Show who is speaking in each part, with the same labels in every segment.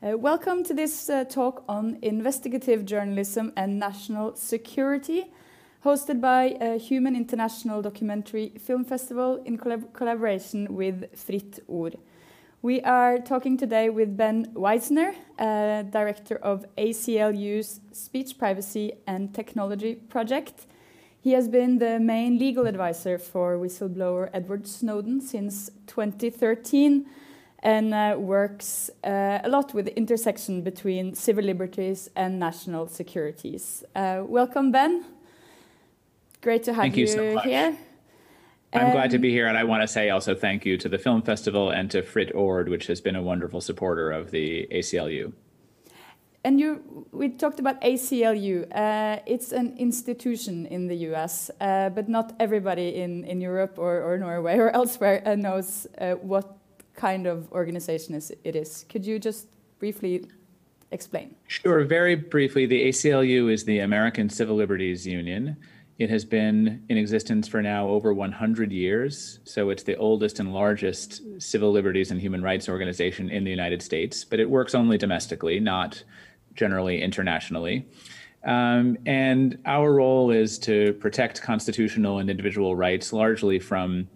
Speaker 1: Uh, welcome to this uh, talk on investigative journalism and national security, hosted by uh, Human International Documentary Film Festival in collab collaboration with Fritt Ord. We are talking today with Ben Wizner, uh, director of ACLU's Speech Privacy and Technology Project. He has been the main legal advisor for whistleblower Edward Snowden since 2013 and uh, works uh, a lot with the intersection between civil liberties and national securities. Uh, welcome, Ben. Great to have
Speaker 2: thank
Speaker 1: you,
Speaker 2: you so
Speaker 1: here.
Speaker 2: I'm um, glad to be here, and I want to say also thank you to the Film Festival and to Fritt Ord, which has been a wonderful supporter of the ACLU.
Speaker 1: And you, we talked about ACLU. Uh, it's an institution in the US, uh, but not everybody in, in Europe or, or Norway or elsewhere uh, knows uh, what kind of organization is, it is. Could you just briefly explain?
Speaker 2: Sure. Very briefly, the ACLU is the American Civil Liberties Union. It has been in existence for now over 100 years. So it's the oldest and largest civil liberties and human rights organization in the United States, but it works only domestically, not generally internationally. Um, and our role is to protect constitutional and individual rights largely from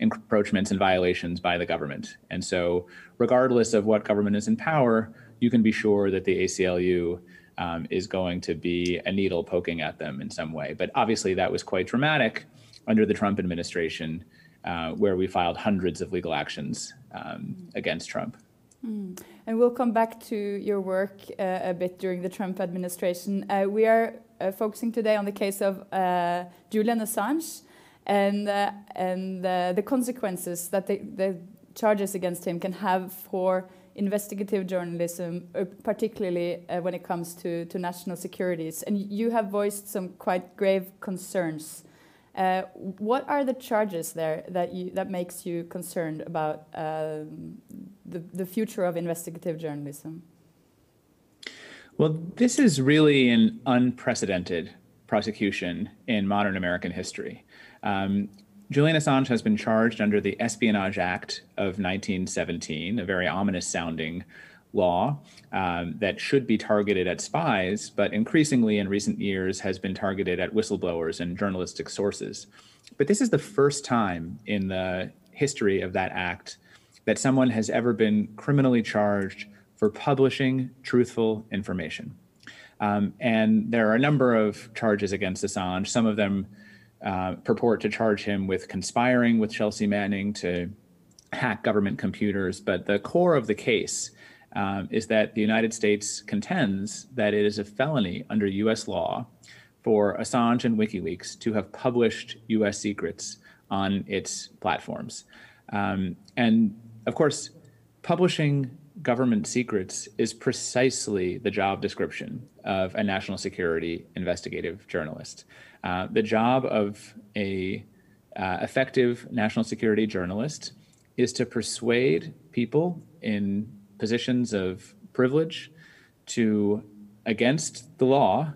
Speaker 2: encroachments and violations by the government. And so, regardless of what government is in power, you can be sure that the ACLU um, is going to be a needle poking at them in some way. But obviously, that was quite dramatic under the Trump administration, uh, where we filed hundreds of legal actions um, against Trump.
Speaker 1: Mm. And we'll come back to your work uh, a bit during the Trump administration. Uh, we are uh, focusing today on the case of uh, Julian Assange and uh, and uh, the consequences that the, the, charges against him can have for investigative journalism, uh, particularly uh, when it comes to, to national securities. And you have voiced some quite grave concerns. Uh, what are the charges there that you, that makes you concerned about um, the, the future of investigative journalism?
Speaker 2: Well, this is really an unprecedented prosecution in modern American history. Um, Julian Assange has been charged under the Espionage Act of 1917, a very ominous sounding law um, that should be targeted at spies, but increasingly in recent years has been targeted at whistleblowers and journalistic sources. But this is the first time in the history of that act that someone has ever been criminally charged for publishing truthful information. Um, and there are a number of charges against Assange, some of them uh, purport to charge him with conspiring with Chelsea Manning to hack government computers. But the core of the case um, is that the United States contends that it is a felony under US law for Assange and WikiLeaks to have published US secrets on its platforms. Um, and of course, publishing government secrets is precisely the job description of a national security investigative journalist. Uh, the job of a uh, effective national security journalist is to persuade people in positions of privilege to, against the law,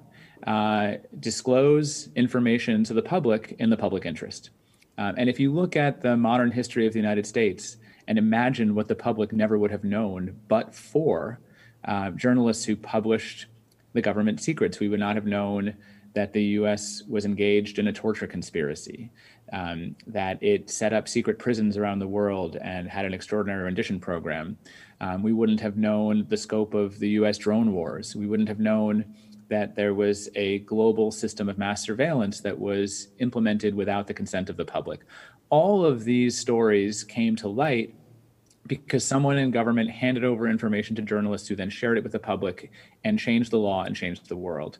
Speaker 2: uh, disclose information to the public in the public interest. Um, and if you look at the modern history of the United States and imagine what the public never would have known but for uh, journalists who published the government secrets, we would not have known that the US was engaged in a torture conspiracy, um, that it set up secret prisons around the world and had an extraordinary rendition program. Um, we wouldn't have known the scope of the US drone wars. We wouldn't have known that there was a global system of mass surveillance that was implemented without the consent of the public. All of these stories came to light because someone in government handed over information to journalists who then shared it with the public and changed the law and changed the world.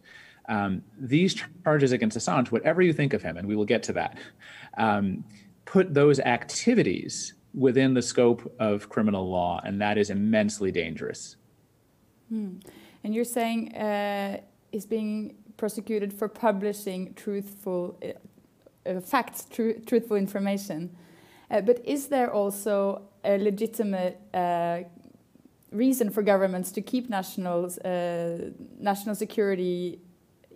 Speaker 2: Um, these charges against Assange, whatever you think of him, and we will get to that, um, put those activities within the scope of criminal law, and that is immensely dangerous.
Speaker 1: Hmm. And you're saying uh, he's being prosecuted for publishing truthful uh, uh, facts, tr truthful information. Uh, but is there also a legitimate uh, reason for governments to keep national uh, national security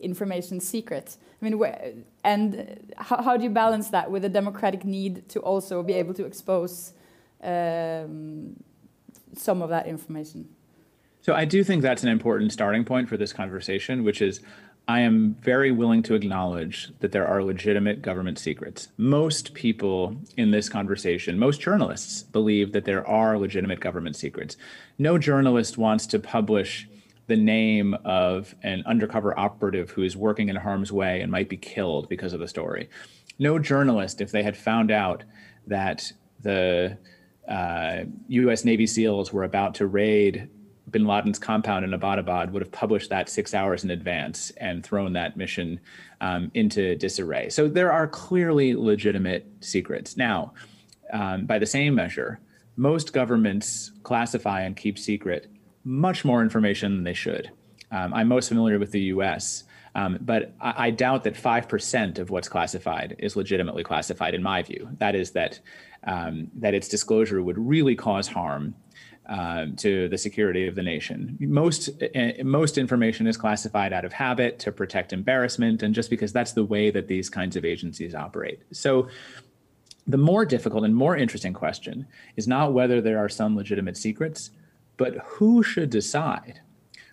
Speaker 1: information secret. I mean, and how, how do you balance that with a democratic need to also be able to expose um, some of that information?
Speaker 2: So I do think that's an important starting point for this conversation, which is I am very willing to acknowledge that there are legitimate government secrets. Most people in this conversation, most journalists believe that there are legitimate government secrets. No journalist wants to publish the name of an undercover operative who is working in harm's way and might be killed because of the story. No journalist, if they had found out that the uh, US Navy SEALs were about to raid bin Laden's compound in Abbottabad would have published that six hours in advance and thrown that mission um, into disarray. So there are clearly legitimate secrets. Now, um, by the same measure, most governments classify and keep secret much more information than they should. Um, I'm most familiar with the US, um, but I, I, doubt that 5% of what's classified is legitimately classified, in my view. That is, that, um, that its disclosure would really cause harm um, to the security of the nation. Most uh, most information is classified out of habit to protect embarrassment, and just because that's the way that these kinds of agencies operate. So. The more difficult and more interesting question is not whether there are some legitimate secrets, but who should decide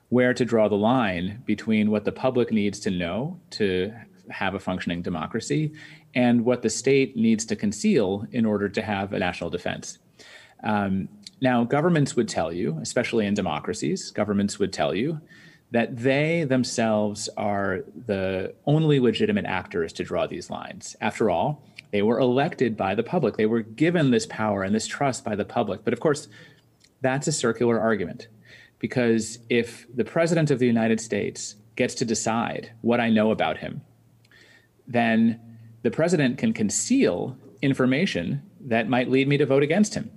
Speaker 2: where to draw the line between what the public needs to know to have a functioning democracy and what the state needs to conceal in order to have a national defense. Um, now, governments would tell you, especially in democracies, governments would tell you that they themselves are the only legitimate actors to draw these lines. After all, they were elected by the public. They were given this power and this trust by the public. But of course, that's a circular argument because if the president of the United States gets to decide what I know about him, then the president can conceal information that might lead me to vote against him.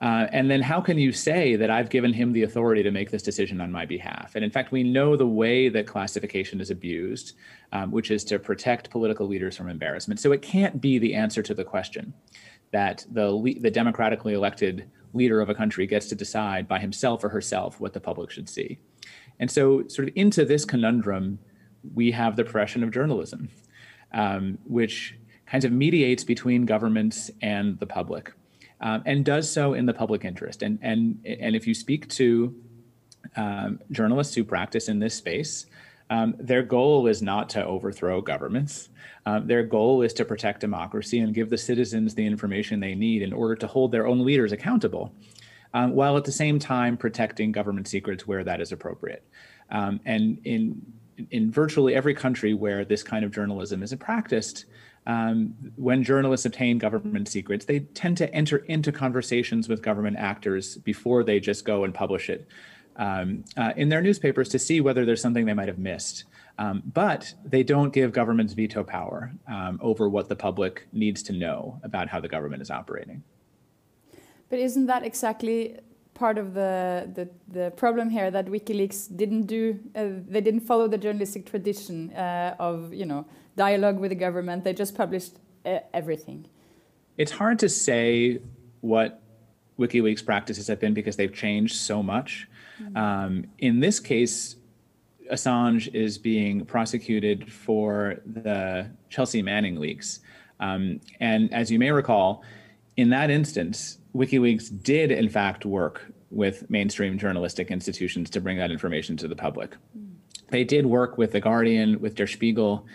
Speaker 2: Uh, and then how can you say that I've given him the authority to make this decision on my behalf? And in fact, we know the way that classification is abused, um, which is to protect political leaders from embarrassment. So it can't be the answer to the question that the, the democratically elected leader of a country gets to decide by himself or herself what the public should see. And so, sort of into this conundrum, we have the profession of journalism, um, which kind of mediates between governments and the public um, and does so in the public interest. And, and, and if you speak to um, journalists who practice in this space, um, their goal is not to overthrow governments. Um, their goal is to protect democracy and give the citizens the information they need in order to hold their own leaders accountable, um, while at the same time protecting government secrets where that is appropriate. Um, and in in virtually every country where this kind of journalism is practiced, um, when journalists obtain government secrets, they tend to enter into conversations with government actors before they just go and publish it um, uh, in their newspapers to see whether there's something they might have missed. Um, but they don't give governments veto power um, over what the public needs to know about how the government is operating.
Speaker 1: But isn't that exactly part of the, the, the problem here that WikiLeaks didn't do? Uh, they didn't follow the journalistic tradition uh, of you know dialogue with the government. They just published uh, everything.
Speaker 2: It's hard to say what WikiLeaks practices have been because they've changed so much. Mm-hmm. Um, in this case, Assange is being prosecuted for the Chelsea Manning leaks. Um, and as you may recall, in that instance, WikiLeaks did, in fact, work with mainstream journalistic institutions to bring that information to the public. Mm. They did work with The Guardian, with Der Spiegel,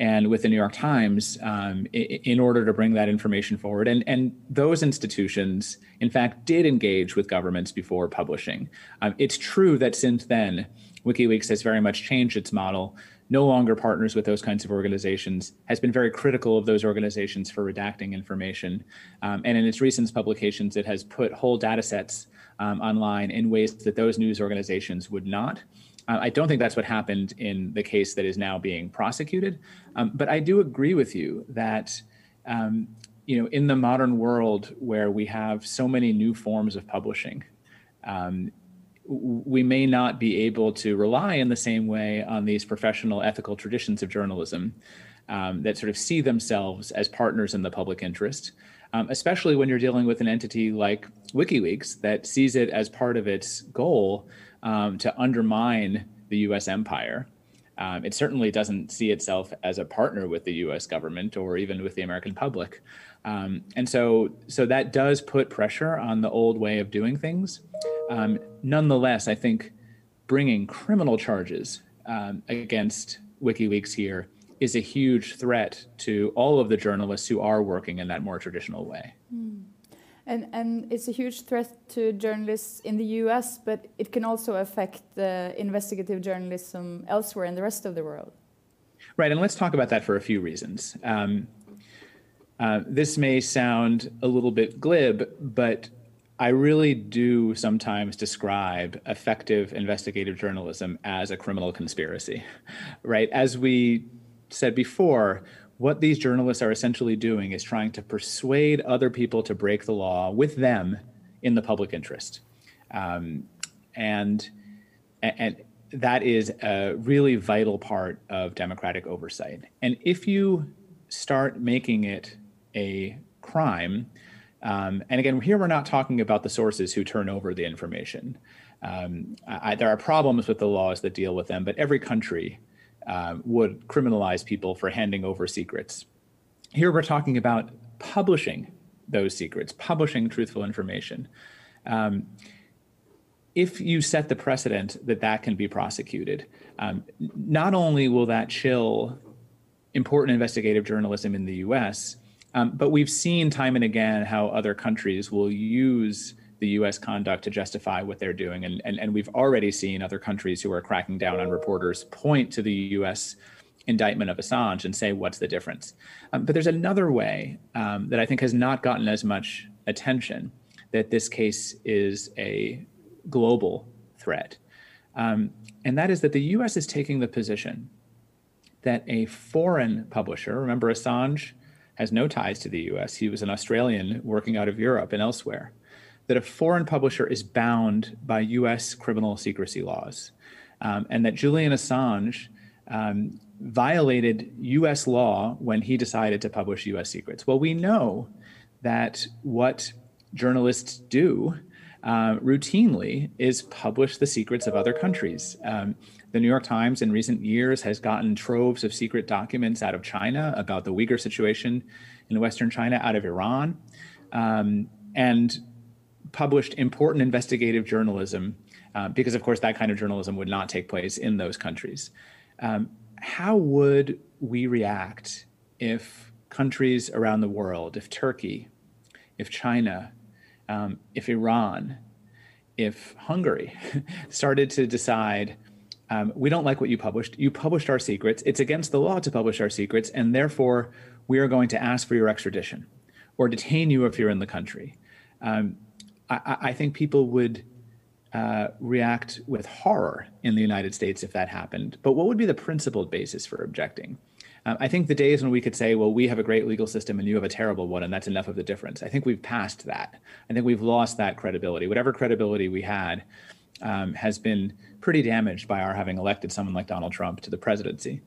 Speaker 2: and with the New York Times um, in, order to bring that information forward. And, and those institutions, in fact, did engage with governments before publishing. Um, it's true that since then, WikiLeaks has very much changed its model, no longer partners with those kinds of organizations, has been very critical of those organizations for redacting information. Um, and in its recent publications, it has put whole data sets um, online in ways that those news organizations would not. Uh, I don't think that's what happened in the case that is now being prosecuted. Um, but I do agree with you that, um, you know, in the modern world where we have so many new forms of publishing, um, we may not be able to rely in the same way on these professional ethical traditions of journalism um, that sort of see themselves as partners in the public interest, um, especially when you're dealing with an entity like WikiLeaks that sees it as part of its goal um, to undermine the US empire. Um, it certainly doesn't see itself as a partner with the US government or even with the American public. Um, and so, so that does put pressure on the old way of doing things. Um, nonetheless, I think bringing criminal charges um, against WikiLeaks here is a huge threat to all of the journalists who are working in that more traditional way.
Speaker 1: Mm. And, and it's a huge threat to journalists in the US, but it can also affect investigative journalism elsewhere in the rest of the world.
Speaker 2: Right, and let's talk about that for a few reasons. Um, uh, this may sound a little bit glib, but I really do sometimes describe effective investigative journalism as a criminal conspiracy, right? As we said before, what these journalists are essentially doing is trying to persuade other people to break the law with them in the public interest. Um, and, and that is a really vital part of democratic oversight. And if you start making it a crime, um, and again, here we're not talking about the sources who turn over the information. Um, I, there are problems with the laws that deal with them, but every country uh, would criminalize people for handing over secrets. Here we're talking about publishing those secrets, publishing truthful information. Um, if you set the precedent that that can be prosecuted, um, not only will that chill important investigative journalism in the US, um, but we've seen time and again how other countries will use the US conduct to justify what they're doing. And, and, and we've already seen other countries who are cracking down on reporters point to the US indictment of Assange and say, what's the difference? Um, but there's another way um, that I think has not gotten as much attention that this case is a global threat. Um, and that is that the US is taking the position that a foreign publisher, remember Assange has no ties to the US, he was an Australian working out of Europe and elsewhere that a foreign publisher is bound by US criminal secrecy laws, um, and that Julian Assange um, violated US law when he decided to publish US secrets. Well, we know that what journalists do uh, routinely is publish the secrets of other countries. Um, the New York Times in recent years has gotten troves of secret documents out of China about the Uyghur situation in Western China, out of Iran. Um, and published important investigative journalism, uh, because of course that kind of journalism would not take place in those countries. Um, how would we react if countries around the world, if Turkey, if China, um, if Iran, if Hungary started to decide, um, we don't like what you published. You published our secrets. It's against the law to publish our secrets, and therefore we are going to ask for your extradition or detain you if you're in the country. Um, I, I think people would uh, react with horror in the United States if that happened. But what would be the principled basis for objecting? Um, I think the days when we could say, well, we have a great legal system and you have a terrible one, and that's enough of the difference. I think we've passed that. I think we've lost that credibility. Whatever credibility we had um, has been pretty damaged by our having elected someone like Donald Trump to the presidency.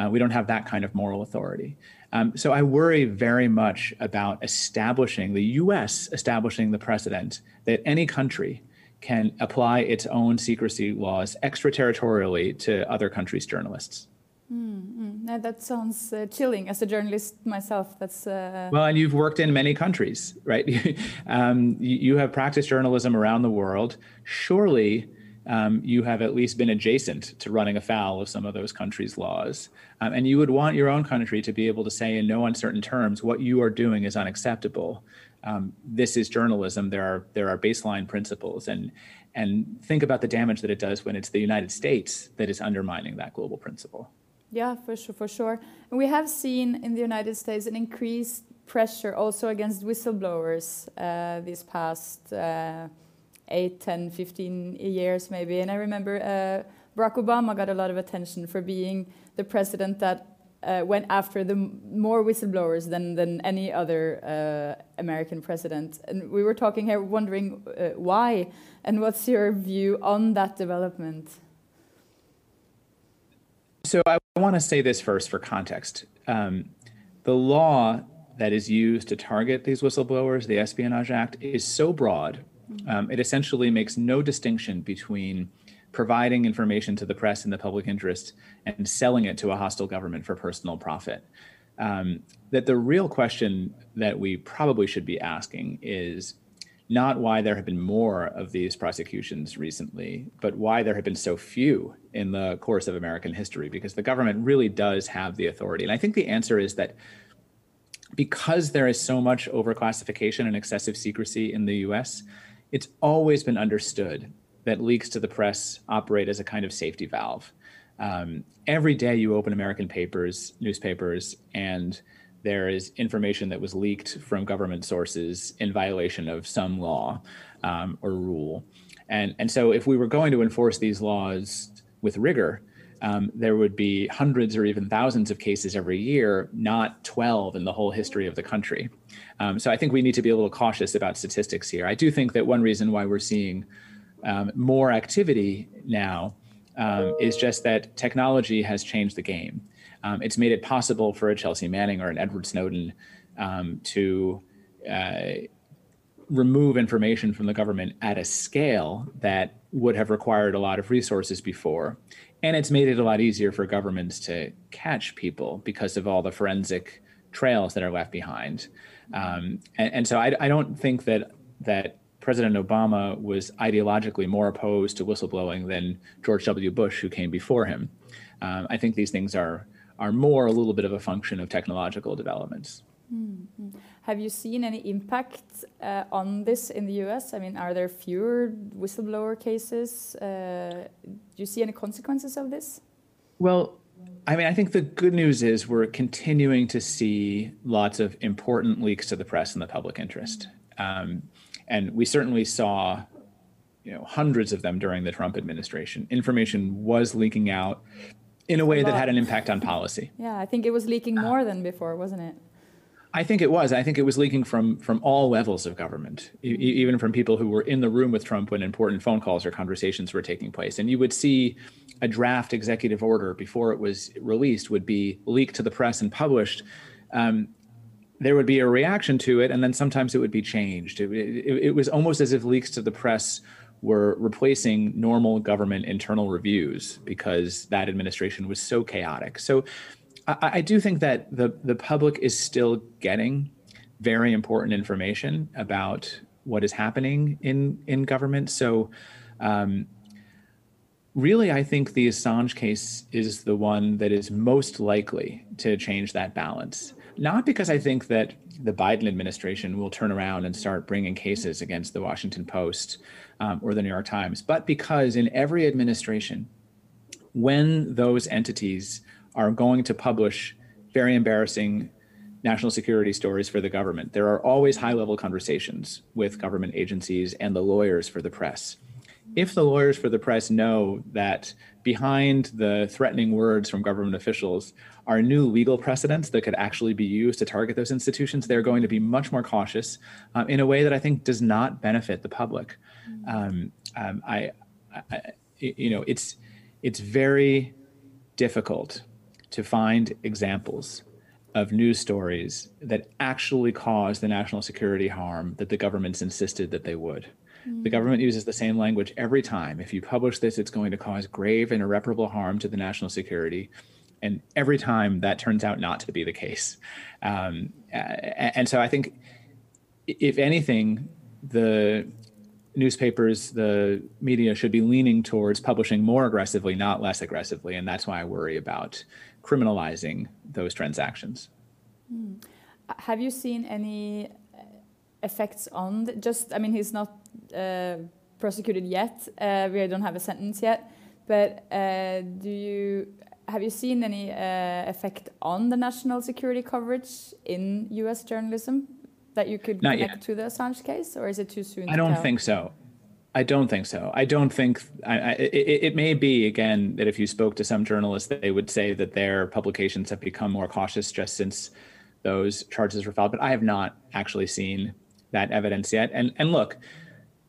Speaker 2: Uh, we don't have that kind of moral authority. Um, so I worry very much about establishing the US establishing the precedent that any country can apply its own secrecy laws extraterritorially to other countries' journalists.
Speaker 1: Mm, mm. that sounds uh, chilling. As a journalist myself, that's uh...
Speaker 2: well, and you've worked in many countries, right? um, you, you have practiced journalism around the world. Surely, um, you have at least been adjacent to running afoul of some of those countries' laws. Um, and you would want your own country to be able to say in no uncertain terms, what you are doing is unacceptable. Um, this is journalism. There are there are baseline principles, and and think about the damage that it does when it's the United States that is undermining that global principle.
Speaker 1: Yeah, for sure, for sure. And we have seen in the United States an increased pressure also against whistleblowers uh, past. Uh, 8, 10, 15 years maybe. And I remember uh, Barack Obama got a lot of attention for being the president that uh, went after the more whistleblowers than, than any other uh, American president. And we were talking here wondering uh, why and what's your view on that development?
Speaker 2: So I want to say this first for context. Um, the law that is used to target these whistleblowers, the Espionage Act, is so broad um, it essentially makes no distinction between providing information to the press in the public interest and selling it to a hostile government for personal profit. Um, that the real question that we probably should be asking is not why there have been more of these prosecutions recently, but why there have been so few in the course of American history, because the government really does have the authority. And I think the answer is that because there is so much overclassification and excessive secrecy in the US, it's always been understood that leaks to the press operate as a kind of safety valve. Um, every day you open American papers, newspapers, and there is information that was leaked from government sources in violation of some law um, or rule. And, and so, if we were going to enforce these laws with rigor, um, there would be hundreds or even thousands of cases every year, not 12 in the whole history of the country. Um, so, I think we need to be a little cautious about statistics here. I do think that one reason why we're seeing um, more activity now um, is just that technology has changed the game um, it's made it possible for a Chelsea Manning or an Edward Snowden um, to uh, remove information from the government at a scale that would have required a lot of resources before. And it's made it a lot easier for governments to catch people because of all the forensic trails that are left behind. Um, and, and, so I, I don't think that that President Obama was ideologically more opposed to whistleblowing than George W. Bush, who came before him. Um, I think these things are are more a little bit of a function of technological developments.
Speaker 1: Mm-hmm. Have you seen any impact uh, on this in the US? I mean, are there fewer whistleblower cases? Uh, do you see any consequences of this?
Speaker 2: Well, I mean, I think the good news is we're continuing to see lots of important leaks to the press and the public interest. Um, and we certainly saw you know hundreds of them during the Trump administration. Information was leaking out in a way that had an impact on policy.
Speaker 1: Yeah, I think it was leaking uh, more than before, wasn't it?
Speaker 2: I think it was. I think it was leaking from from all levels of government, e- even from people who were in the room with Trump when important phone calls or conversations were taking place. And you would see a draft executive order before it was released would be leaked to the press and published. Um, there would be a reaction to it, and then sometimes it would be changed. It, it, it was almost as if leaks to the press were replacing normal government internal reviews because that administration was so chaotic. So I, I, do think that the, the public is still getting very important information about what is happening in, in government. So um, really, I think the Assange case is the one that is most likely to change that balance. Not because I think that the Biden administration will turn around and start bringing cases against the Washington Post um, or the New York Times, but because in every administration, when those entities are going to publish very embarrassing national security stories for the government, there are always high level conversations with government agencies and the lawyers for the press. If the lawyers for the press know that behind the threatening words from government officials are new legal precedents that could actually be used to target those institutions, they're going to be much more cautious um, in a way that I think does not benefit the public. Um, um, I, I, you know, it's it's very difficult to find examples of news stories that actually cause the national security harm that the governments insisted that they would. Mm-hmm. The government uses the same language every time. If you publish this, it's going to cause grave and irreparable harm to the national security. And every time that turns out not to be the case. Um, and so I think, if anything, the newspapers, the media should be leaning towards publishing more aggressively, not less aggressively. And that's why I worry about criminalizing those transactions.
Speaker 1: Mm. Have you seen any uh, effects on the, just, I mean, he's not uh, prosecuted yet. Uh, we don't have a sentence yet. But uh, do you have you seen any uh, effect on the national security coverage in U.S. journalism that you could Not connect yet. to the Assange case, or is it too soon?
Speaker 2: I don't
Speaker 1: tell?
Speaker 2: think so. I don't think so. I don't think I, I, it, it, may be again that if you spoke to some journalists, they would say that their publications have become more cautious just since those charges were filed. But I have not actually seen that evidence yet. And and look,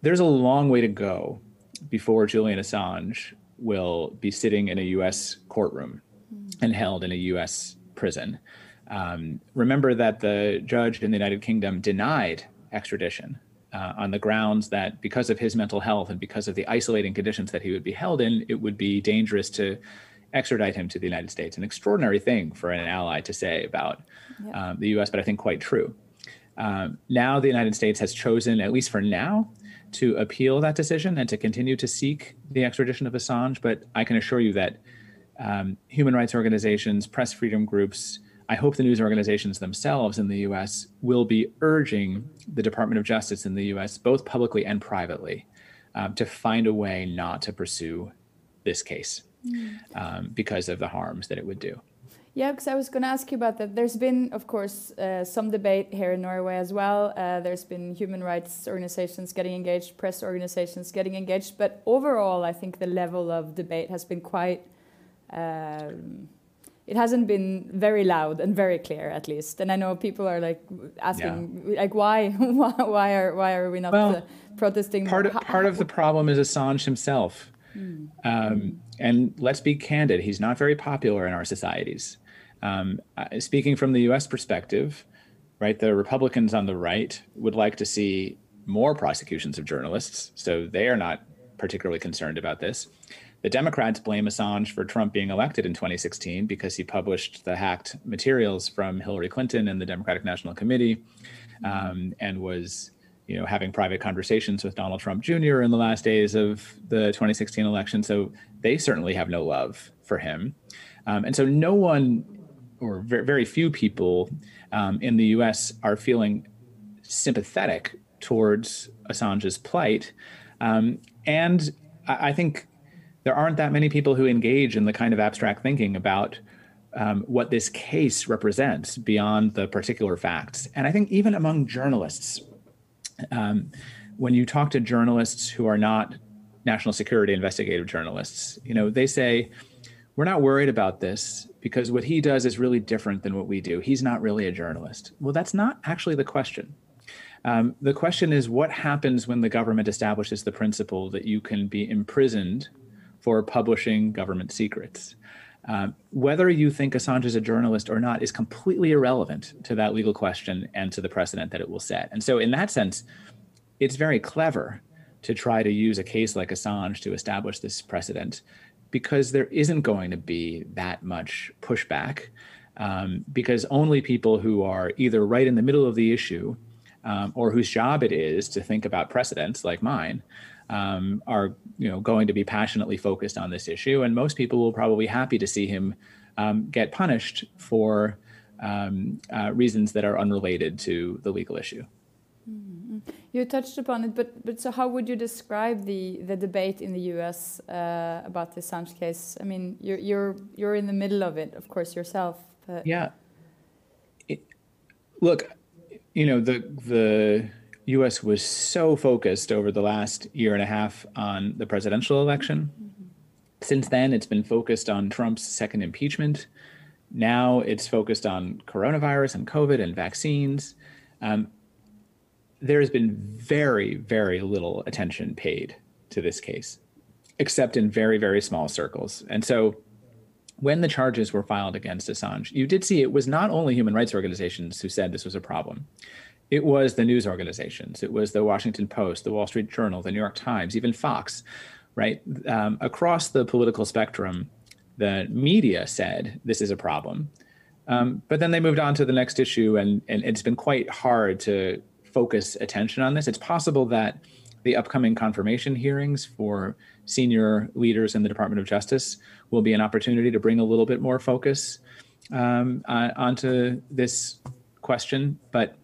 Speaker 2: there's a long way to go before Julian Assange will be sitting in a U.S. courtroom and held in a U.S. prison. Um, remember that the judge in the United Kingdom denied extradition uh, on the grounds that because of his mental health and because of the isolating conditions that he would be held in, it would be dangerous to extradite him to the United States. An extraordinary thing for an ally to say about yeah. um, the U.S., but I think quite true. Um, now the United States has chosen, at least for now, to appeal that decision and to continue to seek the extradition of Assange. But I can assure you that um, human rights organizations, press freedom groups, I hope the news organizations themselves in the US will be urging the Department of Justice in the US, both publicly and privately, um, to find a way not to pursue this case mm. um, because of the harms that it would do.
Speaker 1: Yeah, because I was going to ask you about that. There's been, of course, uh, some debate here in Norway as well. Uh, there's been human rights organizations getting engaged, press organizations getting engaged, but overall, I think the level of debate has been quite. Um, it hasn't been very loud and very clear at least. And i know people are like asking yeah. like why why are why are we not well, uh, protesting?
Speaker 2: part of, part of the problem is assange himself. Hmm. um, and let's be candid he's not very popular in our societies. Um, uh, speaking from the us perspective right the republicans on the right would like to see more prosecutions of journalists so they are not particularly concerned about this the Democrats blame Assange for Trump being elected in 2016 because he published the hacked materials from Hillary Clinton and the Democratic National Committee, um, and was, you know, having private conversations with Donald Trump Jr. in the last days of the 2016 election. So they certainly have no love for him, um, and so no one, or very, very few people um, in the U.S. are feeling sympathetic towards Assange's plight, um, and I, I think there aren't that many people who engage in the kind of abstract thinking about um, what this case represents beyond the particular facts. And I think even among journalists, um, when you talk to journalists who are not national security investigative journalists, you know, they say, we're not worried about this because what he does is really different than what we do. He's not really a journalist. Well, that's not actually the question. Um, the question is what happens when the government establishes the principle that you can be imprisoned for publishing government secrets. Um, whether you think Assange is a journalist or not is completely irrelevant to that legal question and to the precedent that it will set. And so, in that sense, it's very clever to try to use a case like Assange to establish this precedent because there isn't going to be that much pushback. Um, because only people who are either right in the middle of the issue um, or whose job it is to think about precedents, like mine, um, are you know going to be passionately focused on this issue, and most people will probably be happy to see him um, get punished for um, uh, reasons that are unrelated to the legal issue.
Speaker 1: Mm-hmm. You touched upon it, but but so how would you describe the the debate in the U.S. Uh, about the Assange case? I mean, you're you're you're in the middle of it, of course, yourself.
Speaker 2: But yeah. It, look, you know the the U.S. was so focused over the last year and a half on the presidential election. Mm-hmm. Since then, it's been focused on Trump's second impeachment. Now it's focused on coronavirus and COVID and vaccines. Um, there has been very, very little attention paid to this case, except in very, very small circles. And so when the charges were filed against Assange, you did see it was not only human rights organizations who said this was a problem it was the news organizations. It was the Washington Post, the Wall Street Journal, the New York Times, even Fox, right? Um, across the political spectrum, the media said this is a problem. Um, but then they moved on to the next issue, and, and it's been quite hard to focus attention on this. It's possible that the upcoming confirmation hearings for senior leaders in the Department of Justice will be an opportunity to bring a little bit more focus um, uh, onto this question. But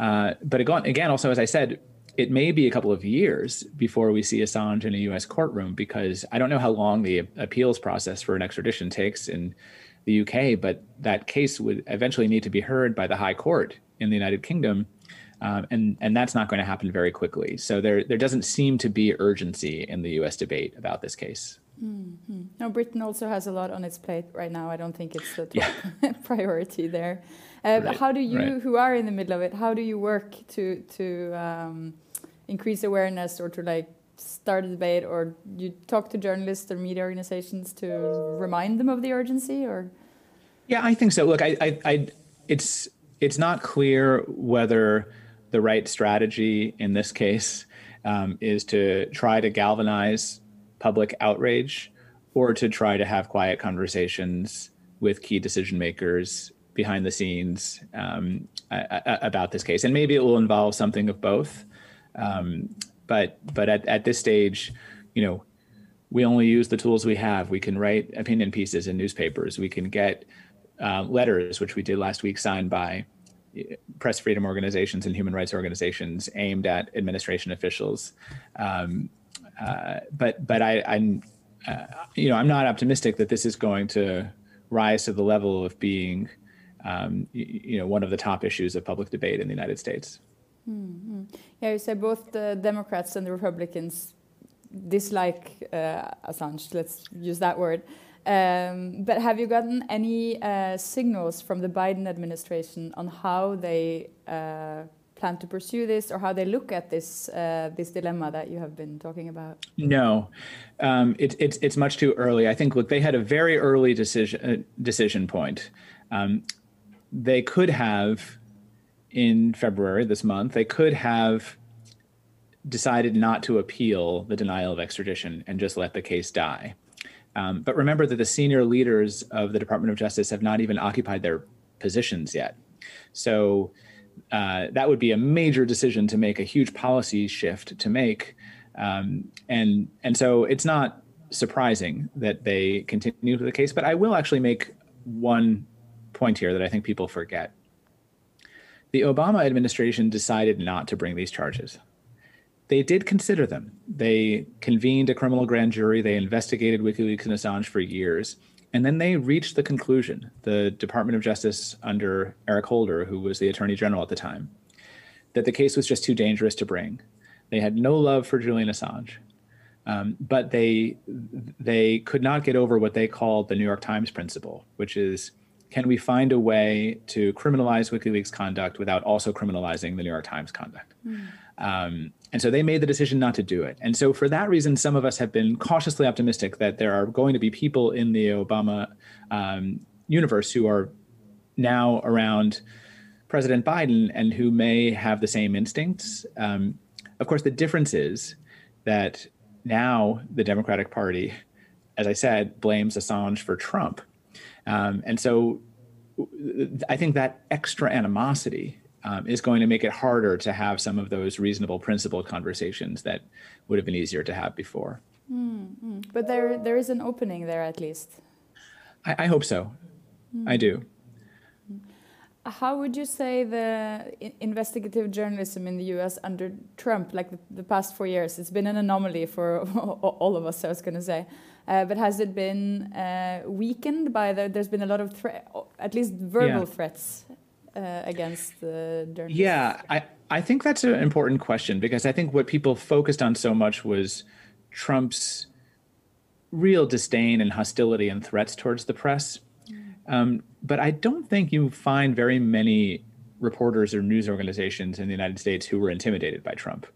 Speaker 2: uh, but again, again, also as I said, it may be a couple of years before we see Assange in a U.S. courtroom because I don't know how long the appeals process for an extradition takes in the UK, but that case would eventually need to be heard by the High Court in the United Kingdom. Um, and and that's not going to happen very quickly. So there there doesn't seem to be urgency in the U.S. debate about this case.
Speaker 1: Mm-hmm. No, Britain also has a lot on its plate right now. I don't think it's the top yeah. priority there. Uh, right. How do you, right. who are in the middle of it, how do you work to to um, increase awareness or to like start a debate, or you talk to journalists or media organizations to remind them of the urgency, or?
Speaker 2: Yeah, I think so. Look, I, I, I it's it's not clear whether the right strategy in this case um, is to try to galvanize public outrage or to try to have quiet conversations with key decision makers behind the scenes um, about this case, and maybe it will involve something of both. Um, but but at, at this stage, you know, we only use the tools we have. We can write opinion pieces in newspapers. We can get uh, letters, which we did last week, signed by uh, press freedom organizations and human rights organizations aimed at administration officials. Um, uh, but but I, I'm uh, you know I'm not optimistic that this is going to rise to the level of being um, you, know one of the top issues of public debate in the United States.
Speaker 1: Mm-hmm. Yeah, you say both the Democrats and the Republicans dislike uh, Assange. Let's use that word. Um, but have you gotten any uh, signals from the Biden administration on how they uh, plan to pursue this or how they look at this uh, this dilemma that you have been talking about?
Speaker 2: No, um, it, it's it's much too early. I think look, they had a very early decision uh, decision point. Um, they could have in February this month. They could have decided not to appeal the denial of extradition and just let the case die. Um, but remember that the senior leaders of the Department of Justice have not even occupied their positions yet. So uh, that would be a major decision to make, a huge policy shift to make. Um, and, and so it's not surprising that they continue with the case. But I will actually make one point here that I think people forget. The Obama administration decided not to bring these charges they did consider them. They convened a criminal grand jury. They investigated WikiLeaks and Assange for years. And then they reached the conclusion, the Department of Justice under Eric Holder, who was the attorney general at the time, that the case was just too dangerous to bring. They had no love for Julian Assange. Um, but they they could not get over what they called the New York Times principle, which is can we find a way to criminalize WikiLeaks conduct without also criminalizing the New York Times conduct? Mm. Um, and so they made the decision not to do it. And so for that reason, some of us have been cautiously optimistic that there are going to be people in the Obama um, universe who are now around President Biden and who may have the same instincts. Um, of course, the difference is that now the Democratic Party, as I said, blames Assange for Trump. Um, and so I think that extra animosity um, is going to make it harder to have some of those reasonable, principled conversations that would have been easier to have before.
Speaker 1: Mm-hmm. But there, there is an opening there at least.
Speaker 2: I, I hope so. Mm. I do.
Speaker 1: How would you say the investigative journalism in the US under Trump, like the, the past four years, it's been an anomaly for all of us, I was going to say. Uh, but has it been uh, weakened by the, there's been a lot of threat, at least verbal yeah. threats uh, against the journalists?
Speaker 2: Yeah, I, I think that's an important question because I think what people focused on so much was Trump's real disdain and hostility and threats towards the press. Mm. Um, but I don't think you find very many reporters or news organizations in the United States who were intimidated by Trump.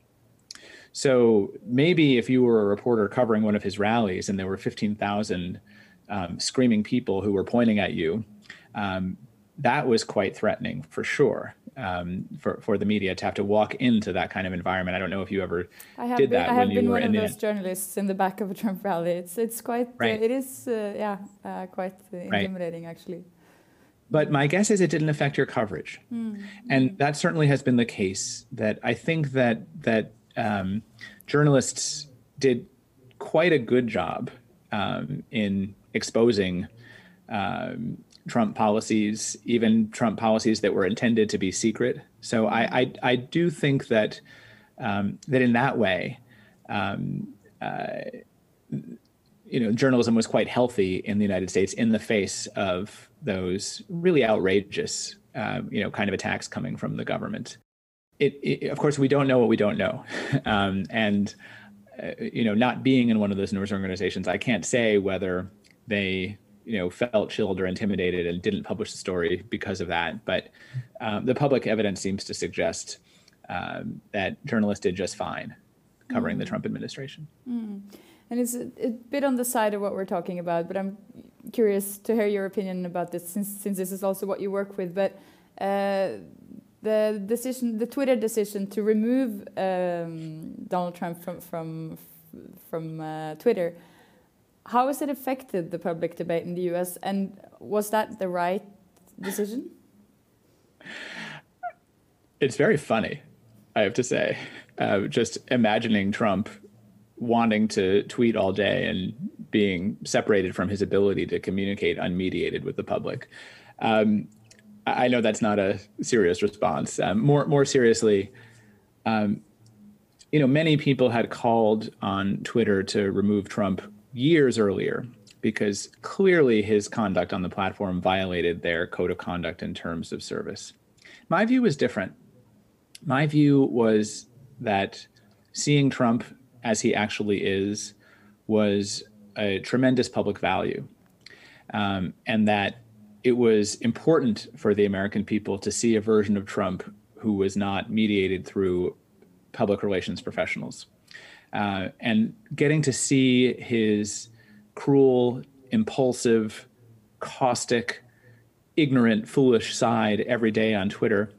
Speaker 2: So maybe if you were a reporter covering one of his rallies and there were 15,000 um, screaming people who were pointing at you, um, that was quite threatening for sure um, for for the media to have to walk into that kind of environment. I don't know if you ever did
Speaker 1: been,
Speaker 2: that
Speaker 1: when
Speaker 2: you
Speaker 1: were
Speaker 2: in
Speaker 1: the. I have been one of those journalists in the back of a Trump rally. It's it's quite uh, right. uh, it is uh, yeah uh, quite intimidating right. actually.
Speaker 2: But my guess is it didn't affect your coverage, mm. and that certainly has been the case. That I think that that um, journalists did quite a good job um, in exposing. Um, Trump policies, even Trump policies that were intended to be secret. So I I, I do think that um, that in that way, um, uh, you know, journalism was quite healthy in the United States in the face of those really outrageous, uh, you know, kind of attacks coming from the government. It, it of course, we don't know what we don't know, um, and uh, you know, not being in one of those news organizations, I can't say whether they you know felt chilled or intimidated and didn't publish the story because of that. But um, the public evidence seems to suggest um, that journalists did just fine covering mm. the Trump administration.
Speaker 1: Mm. And it's a, a, bit on the side of what we're talking about, but I'm curious to hear your opinion about this since since this is also what you work with. But uh, the decision, the Twitter decision to remove um, Donald Trump from from from uh, Twitter how has it affected the public debate in the US? And was that the right decision?
Speaker 2: It's very funny, I have to say. Uh, just imagining Trump wanting to tweet all day and being separated from his ability to communicate unmediated with the public. Um, I know that's not a serious response. Um, more more seriously, um, you know, many people had called on Twitter to remove Trump years earlier because clearly his conduct on the platform violated their code of conduct and terms of service. My view was different. My view was that seeing Trump as he actually is was a tremendous public value, um, and that it was important for the American people to see a version of Trump who was not mediated through public relations professionals. Uh, and getting to see his cruel, impulsive, caustic, ignorant, foolish side every day on Twitter,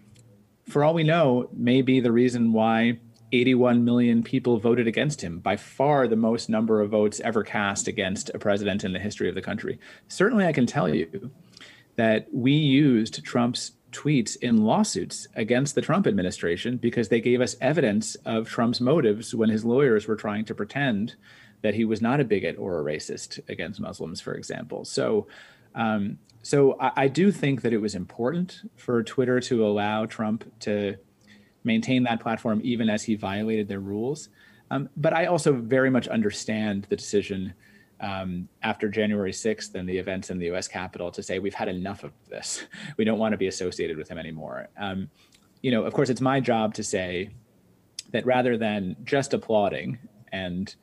Speaker 2: for all we know, may be the reason why 81 million people voted against him, by far the most number of votes ever cast against a president in the history of the country. Certainly, I can tell you that we used Trump's tweets in lawsuits against the Trump administration because they gave us evidence of Trump's motives when his lawyers were trying to pretend that he was not a bigot or a racist against Muslims, for example. So, um, so I, I do think that it was important for Twitter to allow Trump to maintain that platform even as he violated their rules. Um, but I also very much understand the decision um, after January 6th and the events in the US Capitol to say we've had enough of this. We don't want to be associated with him anymore. Um, you know, of course, it's my job to say that rather than just applauding and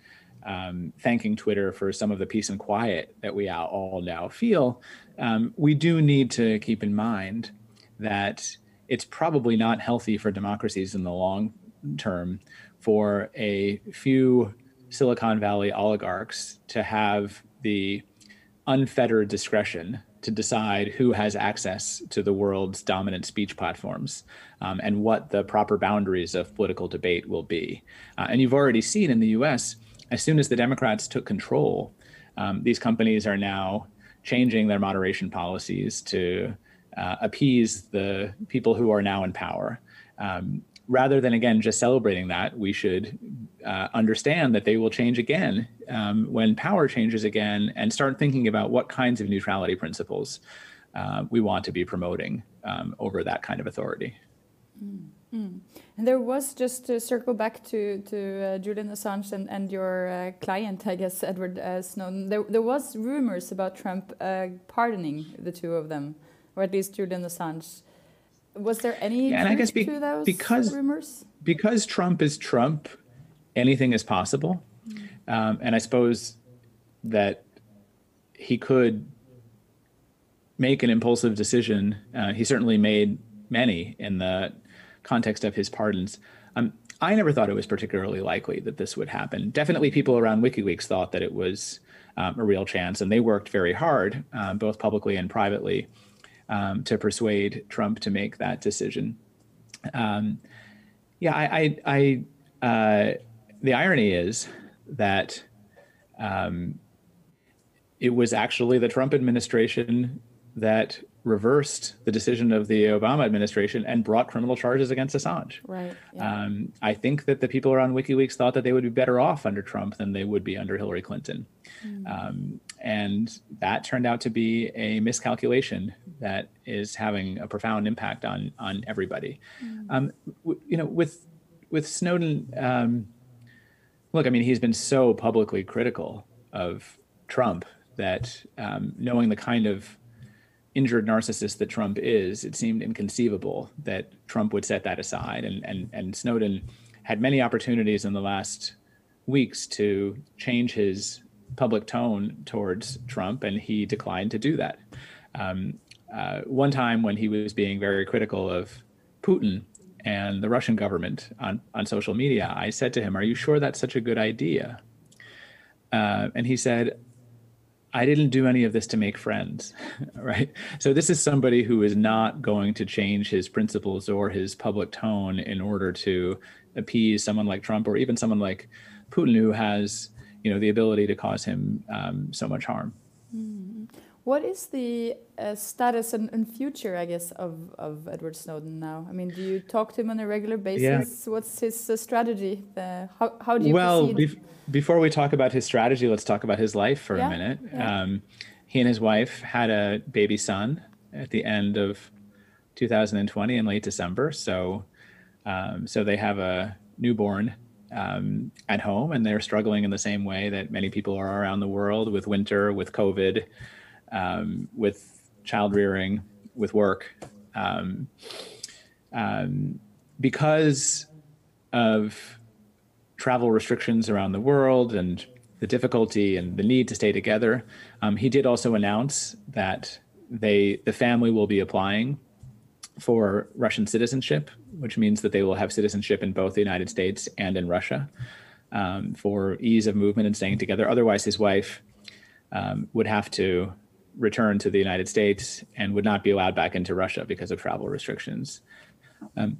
Speaker 2: um, thanking Twitter for some of the peace and quiet that we all now feel, um, we do need to keep in mind that it's probably not healthy for democracies in the long term for a few Silicon Valley oligarchs to have the unfettered discretion to decide who has access to the world's dominant speech platforms um, and what the proper boundaries of political debate will be. Uh, and you've already seen in the US, as soon as the Democrats took control, um, these companies are now changing their moderation policies to uh, appease the people who are now in power. Um, rather than again just celebrating that, we should uh, understand that they will change again um, when power changes again, and start thinking about what kinds of neutrality principles uh, we want to be promoting um, over that kind of authority.
Speaker 1: Mm. And there was just to circle back to to uh, Julian Assange and, and your uh, client, I guess Edward uh, Snowden. There there was rumors about Trump uh, pardoning the two of them, or at least Julian Assange. Was there any yeah, and I guess be,
Speaker 2: because,
Speaker 1: rumors?
Speaker 2: Because Trump is Trump, anything is possible. Mm. Um, and I suppose that he could make an impulsive decision. Uh, he certainly made many in the context of his pardons. Um, I never thought it was particularly likely that this would happen. Definitely, people around WikiLeaks thought that it was um, a real chance, and they worked very hard, uh, both publicly and privately, um, to persuade Trump to make that decision. Um, yeah, I, I, I uh, the irony is that um, it was actually the Trump administration that reversed the decision of the Obama administration and brought criminal charges against Assange.
Speaker 1: Right. Yeah.
Speaker 2: Um, I think that the people around WikiLeaks thought that they would be better off under Trump than they would be under Hillary Clinton. Mm. Um, and that turned out to be a miscalculation that is having a profound impact on on everybody. Mm. Um, w- you know, with with Snowden, um, look, I mean, he's been so publicly critical of Trump that um, knowing the kind of injured narcissist that Trump is, it seemed inconceivable that Trump would set that aside. And, and, and Snowden had many opportunities in the last weeks to change his public tone towards Trump, and he declined to do that. Um, uh, one time when he was being very critical of Putin and the Russian government on, on social media, I said to him, Are you sure that's such a good idea? Uh, and he said, I didn't do any of this to make friends, right? So this is somebody who is not going to change his principles or his public tone in order to appease someone like Trump or even someone like Putin, who has, you know, the ability to cause him um, so much harm.
Speaker 1: Mm. What is the uh, status and, and, future, I guess, of, of Edward Snowden now? I mean, do you talk to him on a regular basis? Yeah. What's his uh, strategy? Uh, how, how do you
Speaker 2: well, bef before we talk about his strategy, let's talk about his life for yeah. a minute. Yeah. Um, he and his wife had a baby son at the end of 2020 in late December. So, um, so they have a newborn um, at home, and they're struggling in the same way that many people are around the world with winter, with COVID um, with child rearing, with work. Um, um, because of travel restrictions around the world and the difficulty and the need to stay together, um, he did also announce that they the family will be applying for Russian citizenship, which means that they will have citizenship in both the United States and in Russia um, for ease of movement and staying together. Otherwise, his wife um, would have to return to the United States and would not be allowed back into Russia because of travel restrictions. Um,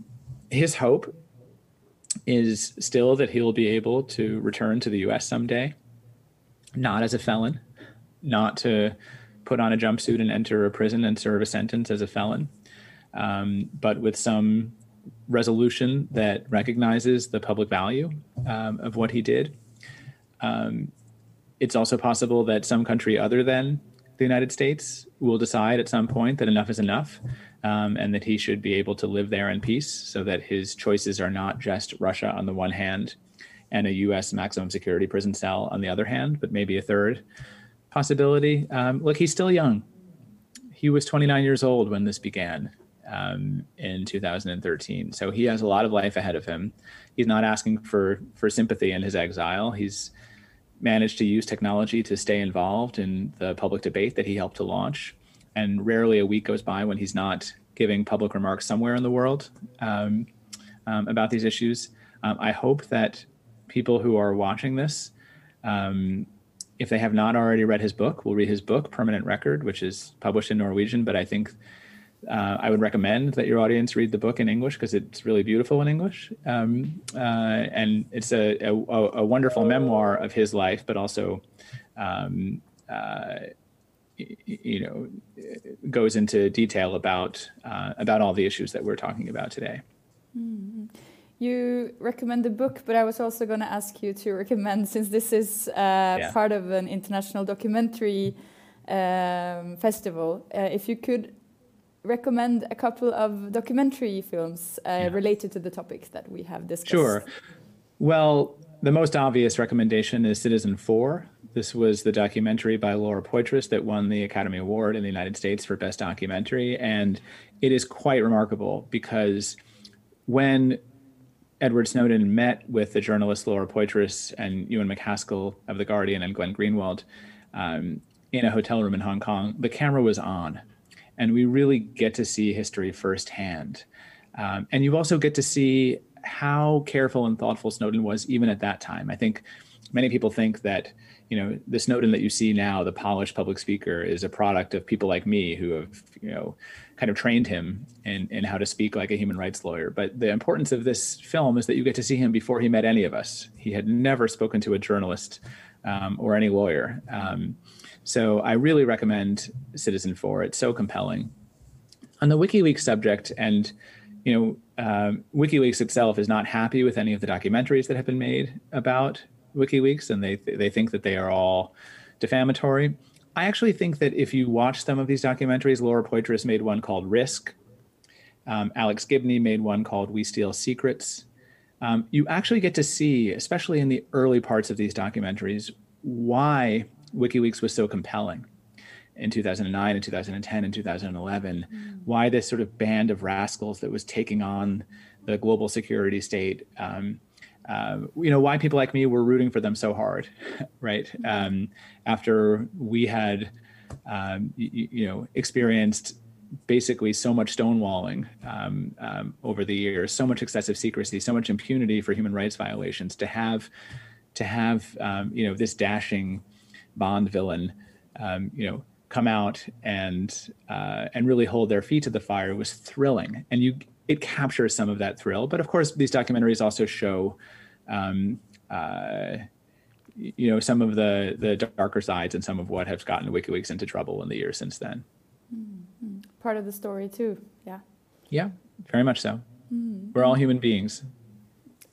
Speaker 2: his hope is still that he'll be able to return to the US someday, not as a felon, not to put on a jumpsuit and enter a prison and serve a sentence as a felon, um, but with some resolution that recognizes the public value um, of what he did. Um, it's also possible that some country other than the United States will decide at some point that enough is enough um, and that he should be able to live there in peace so that his choices are not just Russia on the one hand and a US maximum security prison cell on the other hand, but maybe a third possibility. Um, look, he's still young. He was 29 years old when this began um, in 2013. So he has a lot of life ahead of him. He's not asking for for sympathy in his exile. He's managed to use technology to stay involved in the public debate that he helped to launch. And rarely a week goes by when he's not giving public remarks somewhere in the world um, um, about these issues. Um, I hope that people who are watching this, um, if they have not already read his book, will read his book, Permanent Record, which is published in Norwegian, but I think uh, I would recommend that your audience read the book in English because it's really beautiful in English, um, uh, and it's a, a, a, wonderful memoir of his life, but also, um, uh, you know, goes into detail about uh, about all the issues that we're talking about today.
Speaker 1: Mm-hmm. You recommend the book, but I was also going to ask you to recommend, since this is uh, yeah. part of an international documentary um, festival, uh, if you could recommend a couple of documentary films uh, yeah. related to the topics that we have discussed.
Speaker 2: Sure. Well, the most obvious recommendation is Citizenfour. This was the documentary by Laura Poitras that won the Academy Award in the United States for Best Documentary. And it is quite remarkable because when Edward Snowden met with the journalist Laura Poitras and Ewan MacAskill of The Guardian and Glenn Greenwald um, in a hotel room in Hong Kong, the camera was on and we really get to see history firsthand. Um, and you also get to see how careful and thoughtful Snowden was even at that time. I think many people think that you know the Snowden that you see now, the polished public speaker, is a product of people like me who have you know kind of trained him in in how to speak like a human rights lawyer. But the importance of this film is that you get to see him before he met any of us. He had never spoken to a journalist um, or any lawyer. Um, so I really recommend Citizenfour. It's so compelling. On the WikiLeaks subject, and you know, um, WikiLeaks itself is not happy with any of the documentaries that have been made about WikiLeaks, and they they think that they are all defamatory. I actually think that if you watch some of these documentaries, Laura Poitras made one called Risk. Um, Alex Gibney made one called We Steal Secrets. Um, you actually get to see, especially in the early parts of these documentaries, why WikiLeaks was so compelling in 2009 and 2010 and 2011, mm. why this sort of band of rascals that was taking on the global security state, um, uh, you know, why people like me were rooting for them so hard, right? Mm. Um, after we had, um, you, you, know, experienced basically so much stonewalling um, um, over the years, so much excessive secrecy, so much impunity for human rights violations, to have, to have, um, you know, this dashing Bond villain, um, you know, come out and uh, and really hold their feet to the fire was thrilling, and you it captures some of that thrill. But of course, these documentaries also show, um, uh, you know some of the the darker sides and some of what has gotten WikiLeaks into trouble in the years since then.
Speaker 1: Mm-hmm. Part of the story too. Yeah.
Speaker 2: Yeah, very much so. Mm. We're all human beings.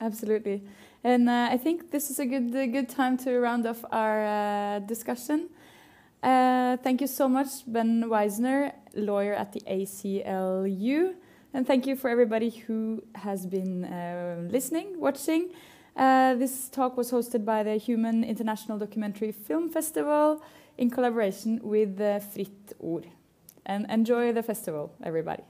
Speaker 1: Absolutely. And uh, I think this is a good a good time to round off our uh, discussion. Uh, thank you so much, Ben Weisner, lawyer at the ACLU. And thank you for everybody who has been uh, listening, watching. Uh, this talk was hosted by the Human International Documentary Film Festival in collaboration with uh, Fritt Ord. And enjoy the festival, everybody.